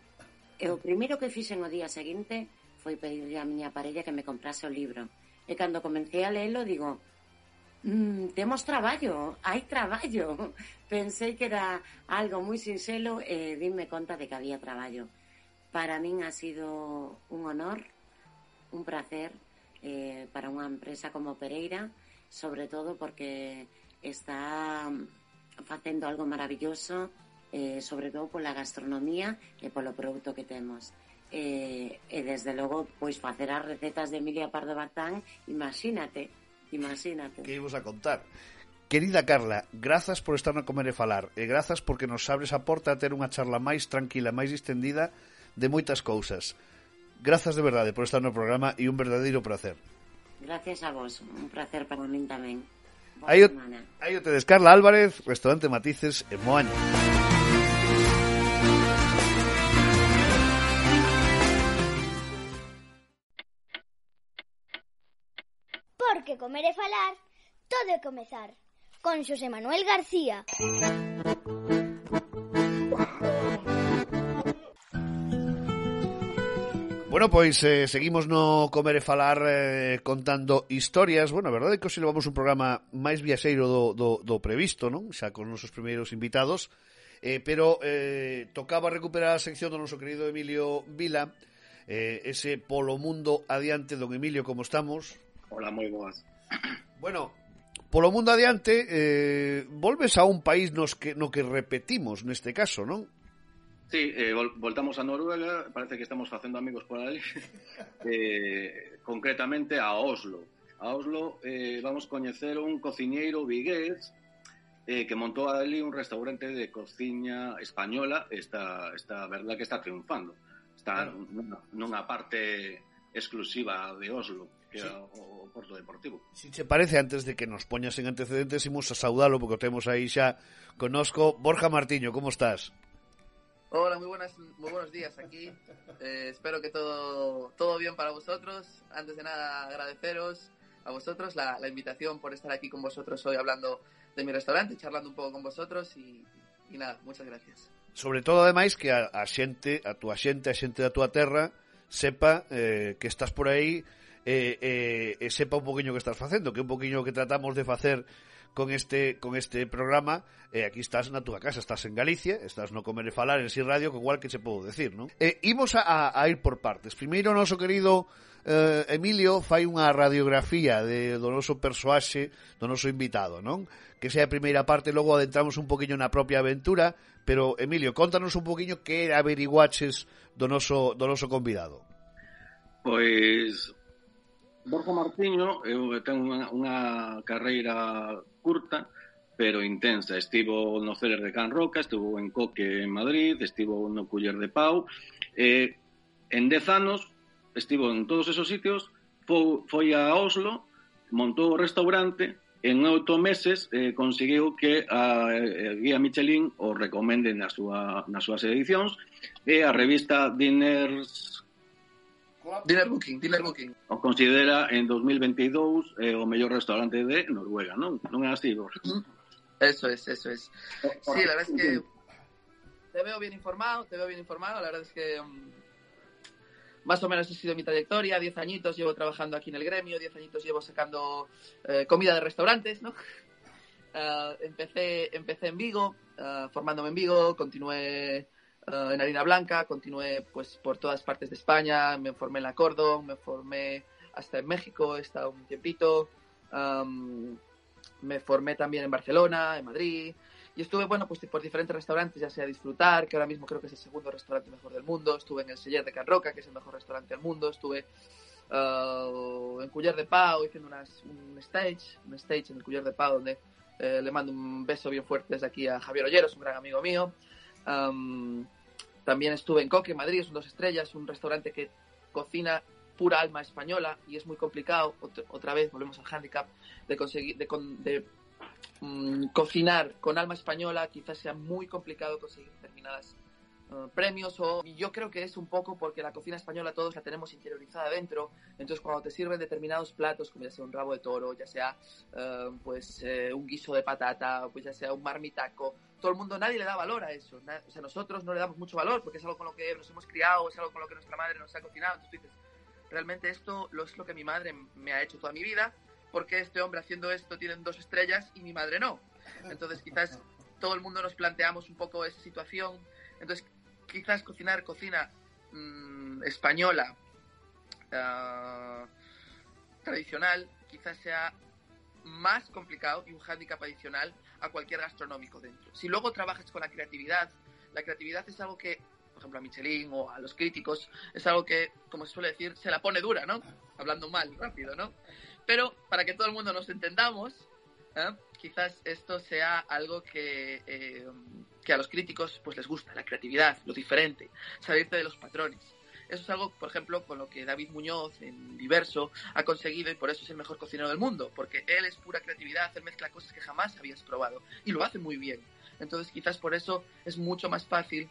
E o primeiro que fixen o día seguinte foi pedirle a miña parella que me comprase o libro. E cando comencé a leelo, digo, mm, temos traballo, hai traballo. Pensei que era algo moi sinxelo e eh, dime conta de que había traballo. Para min ha sido un honor, un placer eh, para unha empresa como Pereira, sobre todo porque está mm, facendo algo maravilloso, eh, sobre todo pola gastronomía e polo produto que temos. Eh, e desde logo, pois facer as recetas de Emilia Pardo Bazán, imagínate, imagínate.
Que imos a contar? Querida Carla, grazas por estar no Comer e Falar e grazas porque nos abres a porta a ter unha charla máis tranquila, máis distendida de moitas cousas. Grazas de verdade por estar no programa e un verdadeiro placer.
Gracias a vos, un placer para min tamén. Boa
aí,
semana.
aí o tedes Carla Álvarez, restaurante Matices en Moaña.
Porque comer e falar, todo é comezar. Con Xosé Manuel García.
Bueno, pois eh, seguimos no comer e falar eh, contando historias. Bueno, a verdade é que hoxe levamos un programa máis viaxeiro do, do, do previsto, non? Xa con nosos primeiros invitados. Eh, pero eh, tocaba recuperar a sección do noso querido Emilio Vila, eh, ese polo mundo adiante, don Emilio, como estamos?
Hola, moi boas.
Bueno, polo mundo adiante, eh, volves a un país nos que, no que repetimos neste caso, non?
Sí, eh, vol voltamos a Noruega, parece que estamos facendo amigos por ali, eh, concretamente a Oslo. A Oslo eh, vamos coñecer un cociñeiro vigués eh, que montou ali un restaurante de cociña española, esta, esta verdad que está triunfando. Está
claro.
nunha, nunha parte exclusiva de Oslo que
sí.
o, o Porto Deportivo.
Si che parece, antes de que nos poñas en antecedentes, imos a saudalo, porque temos aí xa conosco Borja Martiño, como estás?
Hola, muy buenas, muy buenos días aquí. Eh, espero que todo, todo bien para vosotros. Antes de nada, agradeceros a vosotros la, la invitación por estar aquí con vosotros hoy hablando de mi restaurante, charlando un poco con vosotros y, y nada, muchas gracias.
Sobre todo, ademais, que a, a xente, a túa xente, a xente da sepa eh, que estás por aí eh, eh, e sepa un poquinho que estás facendo, que un poquinho que tratamos de facer con este con este programa, eh, aquí estás na túa casa, estás en Galicia, estás no comer e falar en Si Radio, que igual que che podo decir, non? Eh, imos a, a ir por partes. Primeiro, noso querido eh, Emilio fai unha radiografía de, do noso persoaxe, do noso invitado, non? Que sea a primeira parte, logo adentramos un poquinho na propia aventura, pero Emilio, contanos un poquinho que averiguaches do noso, do noso convidado.
Pois Borja Martiño eu ten unha, unha carreira curta, pero intensa. Estivo no Ceres de Can Roca, estivo en Coque en Madrid, estivo no Culler de Pau. Eh, en dez anos estivo en todos esos sitios, foi, foi a Oslo, montou o restaurante, en oito meses eh, conseguiu que a, eh, a Guía Michelin o recomende na súa, nas súas edicións e a revista Diners
Dinner Booking, Dinner Booking.
o considera en 2022 eh, o mellor restaurante de Noruega, non? Non é así, Borja?
Eso es, eso es. Sí, la verdad es que te veo bien informado, te veo bien informado. La verdad es que mm, más o menos ha sido mi trayectoria. Diez añitos llevo trabajando aquí en el gremio, diez añitos llevo sacando eh, comida de restaurantes, ¿no? Ah, empecé, empecé en Vigo, ah, formándome en Vigo, continué ah, en Harina Blanca, continué pues por todas partes de España, me formé en la Cordon, me formé hasta en México, he estado un tiempito. am, me formé también en Barcelona, en Madrid, y estuve, bueno, pues por diferentes restaurantes, ya sea Disfrutar, que ahora mismo creo que es el segundo restaurante mejor del mundo, estuve en el Seller de Can Roca, que es el mejor restaurante del mundo, estuve ah, en Culler de Pau haciendo unas- un stage, un stage en el Culler de Pau, donde eh, le mando un beso bien fuerte desde aquí a Javier Olleros, un gran amigo mío. Am, también estuve en Coque, Madrid, es un dos estrellas, un restaurante que cocina pura alma española y es muy complicado, ot- otra vez volvemos al handicap, de conseguir, de, de, mm, cocinar con alma española, quizás sea muy complicado conseguir determinadas premios o yo creo que es un poco porque la cocina española todos la tenemos interiorizada dentro entonces cuando te sirven determinados platos como ya sea un rabo de toro ya sea eh, pues eh, un guiso de patata pues ya sea un marmitaco todo el mundo nadie le da valor a eso o sea nosotros no le damos mucho valor porque es algo con lo que nos hemos criado es algo con lo que nuestra madre nos ha cocinado entonces tú dices realmente esto lo es lo que mi madre me ha hecho toda mi vida porque este hombre haciendo esto tiene dos estrellas y mi madre no entonces quizás todo el mundo nos planteamos un poco esa situación entonces quizás cocinar cocina mm, española ah, tradicional quizás sea más complicado y un hándicap adicional a cualquier gastronómico dentro. Si luego trabajas con la creatividad, la creatividad es algo que, por ejemplo, a Michelin o a los críticos, es algo que, como se suele decir, se la pone dura, ¿no? Hablando mal, rápido, ¿no? Pero para que todo el mundo nos entendamos, ¿eh? quizás esto sea algo que, eh, que a los críticos pues les gusta, la creatividad, lo diferente, salirte de los patrones. Eso es algo, por ejemplo, con lo que David Muñoz en Diverso ha conseguido y por eso es el mejor cocinero del mundo, porque él es pura creatividad, él mezcla cosas que jamás habías probado y lo hace muy bien. Entonces quizás por eso es mucho más fácil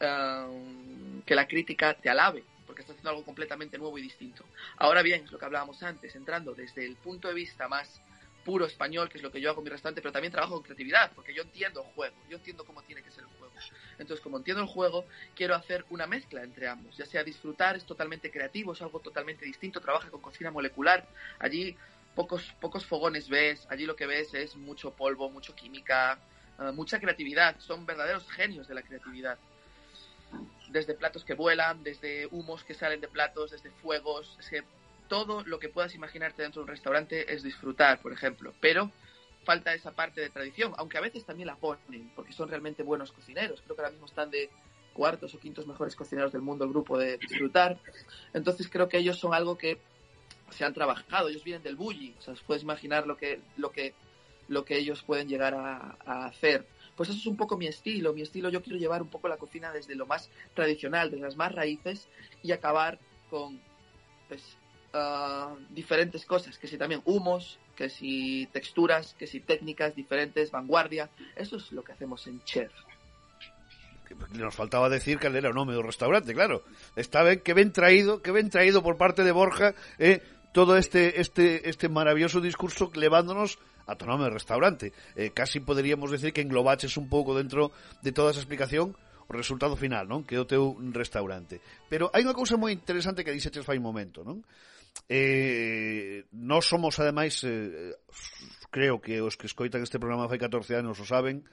um, que la crítica te alabe, porque estás haciendo algo completamente nuevo y distinto. Ahora bien, es lo que hablábamos antes, entrando desde el punto de vista más puro español, que es lo que yo hago en mi restaurante, pero también trabajo con creatividad, porque yo entiendo el juego, yo entiendo cómo tiene que ser el juego. Entonces, como entiendo el juego, quiero hacer una mezcla entre ambos, ya sea disfrutar, es totalmente creativo, es algo totalmente distinto, trabaja con cocina molecular, allí pocos, pocos fogones ves, allí lo que ves es mucho polvo, mucho química, uh, mucha creatividad, son verdaderos genios de la creatividad. Desde platos que vuelan, desde humos que salen de platos, desde fuegos, es que todo lo que puedas imaginarte dentro de un restaurante es disfrutar, por ejemplo, pero falta esa parte de tradición, aunque a veces también la ponen, porque son realmente buenos cocineros. Creo que ahora mismo están de cuartos o quintos mejores cocineros del mundo el grupo de disfrutar. Entonces creo que ellos son algo que se han trabajado, ellos vienen del bully, o sea, puedes imaginar lo que, lo que, lo que ellos pueden llegar a, a hacer. Pues eso es un poco mi estilo, mi estilo yo quiero llevar un poco la cocina desde lo más tradicional, desde las más raíces y acabar con pues, Uh, diferentes cosas, que si también humos, que si texturas, que si técnicas diferentes, vanguardia. Eso es lo que hacemos en Chef.
Nos faltaba decir que era un nome do restaurante, claro. Está ben que ben traído, que ben traído por parte de Borja, eh, todo este este este maravilloso discurso levándonos a tu nome de restaurante. Eh, casi poderíamos decir que englobaches un pouco dentro de toda esa explicación o resultado final, non? Que é o teu restaurante. Pero hai unha cousa moi interesante que dixetes fai un momento, non? Eh, nós somos, ademais, eh, creo que os que escoitan este programa fai 14 anos o saben,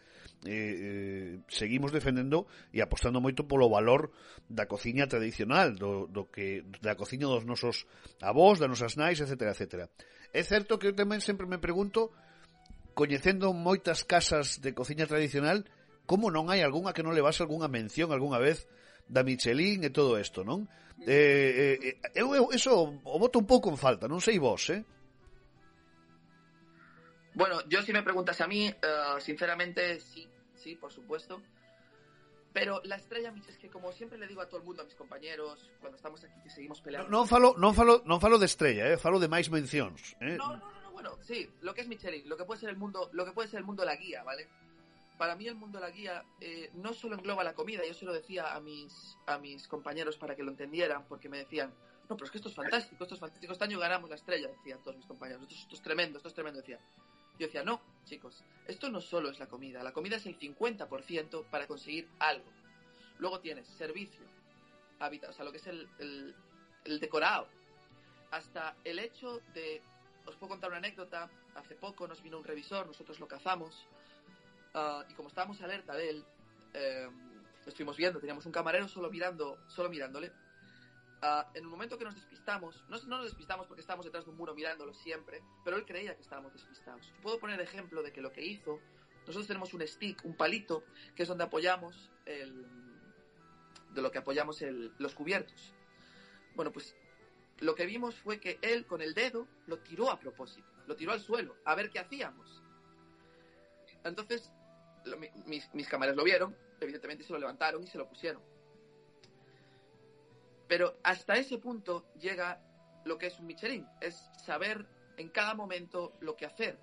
eh, eh, seguimos defendendo e apostando moito polo valor da cociña tradicional, do, do que da cociña dos nosos avós, das nosas nais, etc. etc. É certo que eu tamén sempre me pregunto, coñecendo moitas casas de cociña tradicional, como non hai algunha que non levase algunha mención algunha vez da Michelin e todo isto, non? Eh, eh, eu, eu eso o boto un pouco en falta, non sei vos, eh?
Bueno, yo si me preguntas a mí, uh, sinceramente sí, sí, por supuesto. Pero la estrella es que como siempre le digo a todo el mundo, a mis compañeros, cuando estamos aquí que seguimos peleando...
Non falo, non falo, non falo de estrella, eh? falo de máis mencións. Eh?
No, no, no, no, bueno, sí, lo que es Michelin, lo que puede ser el mundo, lo que puede ser el mundo la guía, ¿vale? Para mí el mundo de la guía eh, no solo engloba la comida, yo se lo decía a mis, a mis compañeros para que lo entendieran, porque me decían, no, pero es que esto es fantástico, esto es fantástico, este año ganamos la estrella, decían todos mis compañeros, esto, esto es tremendo, esto es tremendo, decía. Yo decía, no, chicos, esto no solo es la comida, la comida es el 50% para conseguir algo. Luego tienes servicio, hábitat, o sea, lo que es el, el, el, decorado, hasta el hecho de... Os puedo contar una anécdota, hace poco nos vino un revisor, nosotros lo cazamos, uh, y como estábamos alerta de él, eh, lo estuvimos viendo, teníamos un camarero solo mirando, solo mirándole. Uh, en un momento que nos despistamos, no, no, nos despistamos porque estábamos detrás de un muro mirándolo siempre, pero él creía que estábamos despistados. Puedo poner ejemplo de que lo que hizo, nosotros tenemos un stick, un palito, que es donde apoyamos el, de lo que apoyamos el, los cubiertos. Bueno, pues lo que vimos fue que él con el dedo lo tiró a propósito, lo tiró al suelo, a ver qué hacíamos. Entonces, mis, mis cámaras lo vieron, evidentemente se lo levantaron y se lo pusieron. Pero hasta ese punto llega lo que es un Michelin, es saber en cada momento lo que hacer.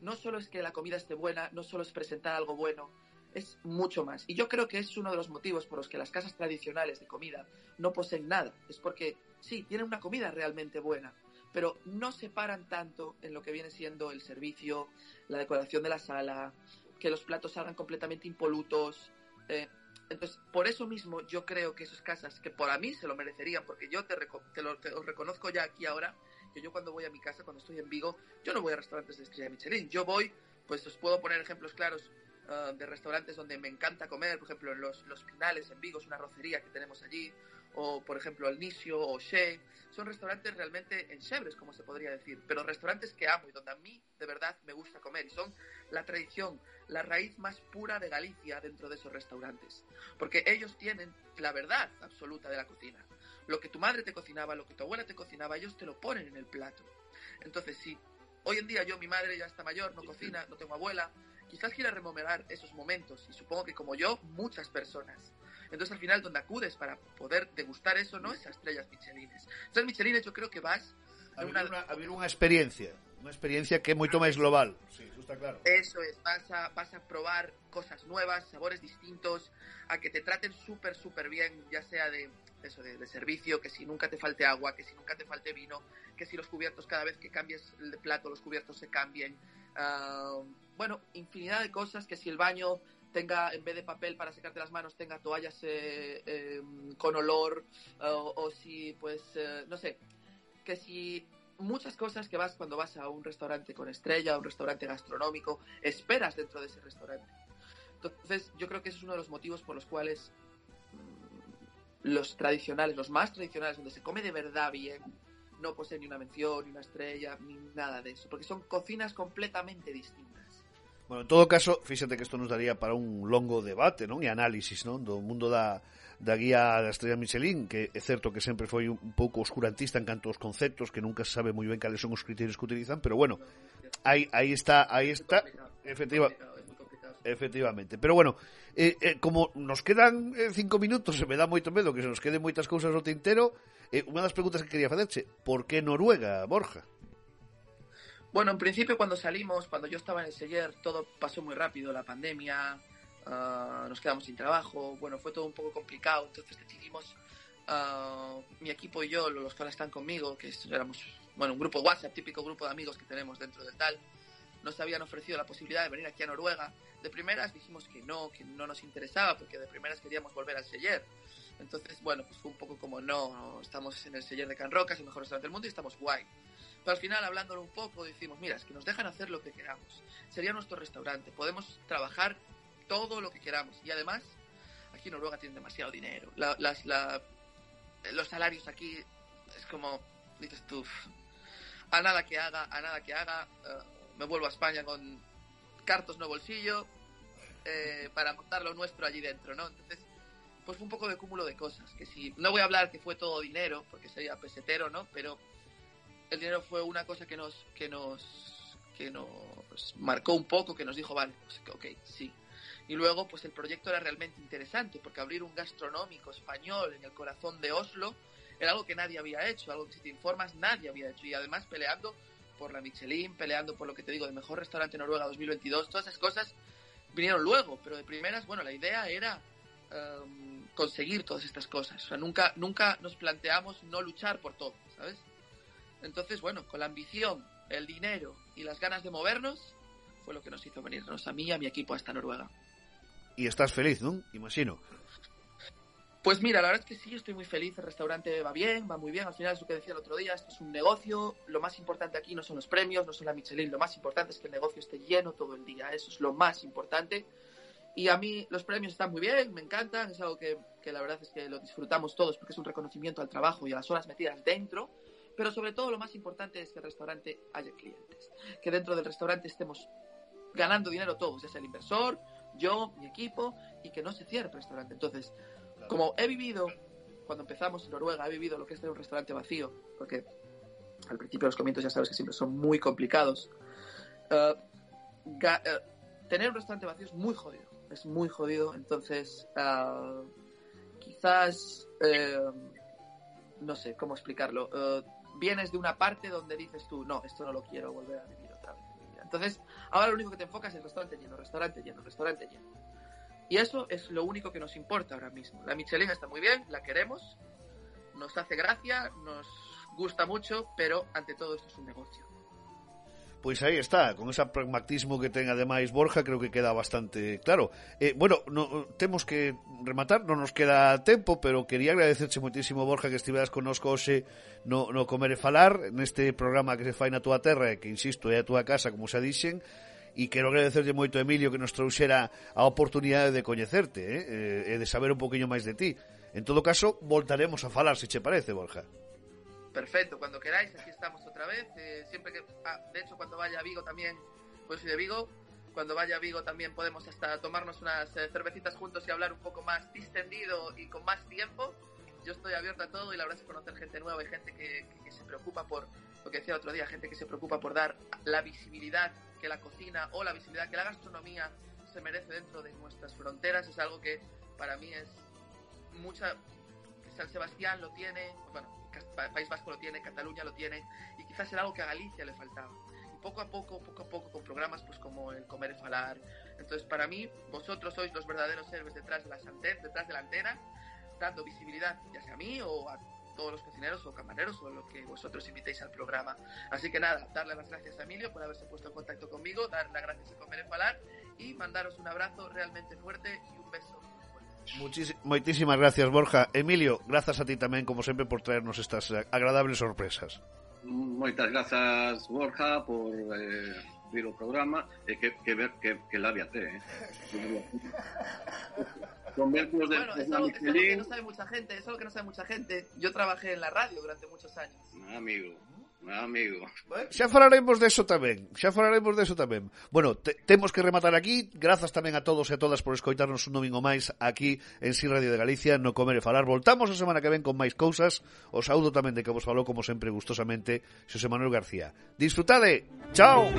No solo es que la comida esté buena, no solo es presentar algo bueno, es mucho más. Y yo creo que es uno de los motivos por los que las casas tradicionales de comida no poseen nada. Es porque, sí, tienen una comida realmente buena, pero no se paran tanto en lo que viene siendo el servicio, la decoración de la sala, que los platos salgan completamente impolutos. Eh, entonces, por eso mismo yo creo que esas casas, que por a mí se lo merecerían, porque yo te, te lo reconozco ya aquí ahora, que yo cuando voy a mi casa, cuando estoy en Vigo, yo no voy a restaurantes de estrella Michelin, yo voy, pues os puedo poner ejemplos claros ah, de restaurantes donde me encanta comer, por ejemplo, en los, los Pinales en Vigo es una rocería que tenemos allí, o por ejemplo el Nisio o She, son restaurantes realmente enchebres, como se podría decir, pero restaurantes que amo y donde a mí de verdad me gusta comer y son la tradición, la raíz más pura de Galicia dentro de esos restaurantes, porque ellos tienen la verdad absoluta de la cocina. Lo que tu madre te cocinaba, lo que tu abuela te cocinaba, ellos te lo ponen en el plato. Entonces, si hoy en día yo, mi madre ya está mayor, no cocina, no tengo abuela, quizás quiera rememorar esos momentos y supongo que como yo, muchas personas. Entonces al final donde acudes para poder degustar eso no es a estrellas michelines. Estrellas michelines yo creo que vas
A ver unha, a ver unha experiencia, unha experiencia que é moito máis global. Sí, eso está claro.
Eso es, vas a, vas a probar cosas nuevas, sabores distintos, a que te traten súper, súper bien, ya sea de eso, de, de servicio, que si nunca te falte agua, que si nunca te falte vino, que si los cubiertos cada vez que cambies el plato, los cubiertos se cambien. Ah, bueno, infinidad de cosas, que si el baño tenga, en vez de papel para secarte las manos, tenga toallas eh, eh, con olor, o, o si, pues, eh, no sé, que si muchas cosas que vas cuando vas a un restaurante con estrella, a un restaurante gastronómico, esperas dentro de ese restaurante. Entonces, yo creo que ese es uno de los motivos por los cuales mm, los tradicionales, los más tradicionales, donde se come de verdad bien, no poseen ni una mención, ni una estrella, ni nada de eso, porque son cocinas completamente distintas.
Bueno, en todo caso, fíxate que isto nos daría para un longo debate, non? E análisis, non? Do mundo da, da guía da estrella Michelin, que é certo que sempre foi un pouco oscurantista en canto aos conceptos, que nunca se sabe moi ben cales son os criterios que utilizan, pero bueno, aí, aí está, aí está, efectiva, efectivamente. Pero bueno, eh, eh, como nos quedan eh, cinco minutos, se me dá moito medo que se nos queden moitas cousas no tintero, eh, unha das preguntas que quería facerche, por que Noruega, Borja?
Bueno, en principio cuando salimos, cuando yo estaba en el Seller, todo pasó muy rápido, la pandemia, ah, nos quedamos sin trabajo, bueno, fue todo un poco complicado, entonces decidimos, ah, mi equipo y yo, los que ahora están conmigo, que éramos, bueno, un grupo WhatsApp, típico grupo de amigos que tenemos dentro del tal, nos habían ofrecido la posibilidad de venir aquí a Noruega. De primeras dijimos que no, que no nos interesaba, porque de primeras queríamos volver al Seller. Entonces, bueno, pues fue un poco como no, estamos en el Seller de Can Roca, es el mejor restaurante del mundo y estamos guay. Al final, hablándolo un poco, decimos, mira, es que nos dejan hacer lo que queramos. Sería nuestro restaurante, podemos trabajar todo lo que queramos. Y además, aquí Noruega tienen demasiado dinero. La- los salarios aquí es como, dices tú, a nada que haga, a nada que haga, eh, me vuelvo a España con cartos no bolsillo eh, para montar lo nuestro allí dentro, ¿no? Entonces, pues fue un poco de cúmulo de cosas. Que si, no voy a hablar que fue todo dinero, porque sería pesetero, ¿no? Pero el dinero fue una cosa que nos, que nos, que nos marcó un poco, que nos dijo, vale, pues, ok, sí. Y luego, pues el proyecto era realmente interesante, porque abrir un gastronómico español en el corazón de Oslo era algo que nadie había hecho, algo que si te informas nadie había hecho. Y además peleando por la Michelin, peleando por lo que te digo, de mejor restaurante Noruega 2022, todas esas cosas vinieron luego, pero de primeras, bueno, la idea era em, conseguir todas estas cosas. O sea, nunca, nunca nos planteamos no luchar por todo, ¿sabes? Entonces, bueno, con la ambición, el dinero y las ganas de movernos, fue lo que nos hizo venirnos a mí y a mi equipo hasta Noruega.
E estás feliz, non? Imagino.
Pues mira, la verdad es que sí, estoy muy feliz. El restaurante va bien, va muy bien. Al final es lo que decía el otro día, esto es un negocio. Lo más importante aquí no son los premios, no son la Michelin. Lo más importante es que el negocio esté lleno todo el día. Eso es lo más importante. Y a mí los premios están muy bien, me encantan. Es algo que, que la verdad es que lo disfrutamos todos porque es un reconocimiento al trabajo y a las horas metidas dentro. Pero sobre todo lo más importante es que el restaurante haya clientes. Que dentro del restaurante estemos ganando dinero todos, ya sea el inversor, yo, mi equipo, y que no se cierre el restaurante. Entonces, como he vivido, cuando empezamos en Noruega, he vivido lo que es tener un restaurante vacío, porque al principio los comienzos ya sabes que siempre son muy complicados. eh, eh, tener un restaurante vacío es muy jodido, es muy jodido, entonces ah, quizás eh, no sé cómo explicarlo. Vienes de una parte donde dices tú, no, esto no lo quiero volver a vivir otra vez. Entonces, ahora lo único que te enfocas es restaurante lleno, restaurante lleno, restaurante lleno. Y eso es lo único que nos importa ahora mismo. La Michelin está muy bien, la queremos, nos hace gracia, nos gusta mucho, pero ante todo esto es un negocio.
Pois aí está, con ese pragmatismo que ten ademais Borja, creo que queda bastante claro. Eh, bueno, no, temos que rematar, non nos queda tempo, pero quería agradecerche moitísimo, Borja, que estiveras connosco hoxe no, no Comer e Falar, neste programa que se fai na túa terra, que, insisto, é a túa casa, como xa dixen, e quero agradecerlle moito a Emilio que nos trouxera a oportunidade de coñecerte eh? eh e de saber un poquinho máis de ti. En todo caso, voltaremos a falar, se che parece, Borja.
Perfecto, cuando queráis, aquí estamos otra vez. Eh, siempre que, ah, de hecho, cuando vaya a Vigo también, pues soy de Vigo. Cuando vaya a Vigo también podemos hasta tomarnos unas eh, cervecitas juntos y hablar un poco más distendido y con más tiempo. Yo estoy abierto a todo y la verdad es conocer gente nueva y gente que, se preocupa por lo que decía otro día, gente que se preocupa por dar la visibilidad que la cocina o la visibilidad que la gastronomía se merece dentro de nuestras fronteras es algo que para mí es mucha San Sebastián lo tiene, bueno, País Vasco lo tiene, Cataluña lo tiene, y quizás era algo que a Galicia le faltaba. Y poco a poco, poco a poco, con programas pues como el Comer y Falar. Entonces, para mí, vosotros sois los verdaderos héroes detrás de, las antenas, detrás de la antena, dando visibilidad, ya sea a mí o a todos los cocineros o camareros o lo que vosotros invitéis al programa. Así que nada, darle las gracias a Emilio por haberse puesto en contacto conmigo, dar las gracias a Comer y Falar y mandaros un abrazo realmente fuerte y un beso
Muchis, moitísimas gracias, Borja. Emilio, grazas a ti tamén, como sempre, por traernos estas agradables sorpresas.
Moitas grazas, Borja, por eh, vir o programa e que, que ver que, que labia te, eh.
Convertidos de, bueno, es algo, es algo que no sabe mucha gente, es algo que no sabe mucha gente. Yo trabajé en la radio durante muchos años.
Ah, amigo Amigo.
Xa falaremos deso tamén, xa falaremos deso tamén. Bueno, te, temos que rematar aquí. Grazas tamén a todos e a todas por escoitarnos un domingo máis aquí en Sin Radio de Galicia, no Comer e Falar. Voltamos a semana que ven con máis cousas. Os saúdo tamén de que vos falou, como sempre, gustosamente, Xosé Manuel García. Disfrutade! Chao!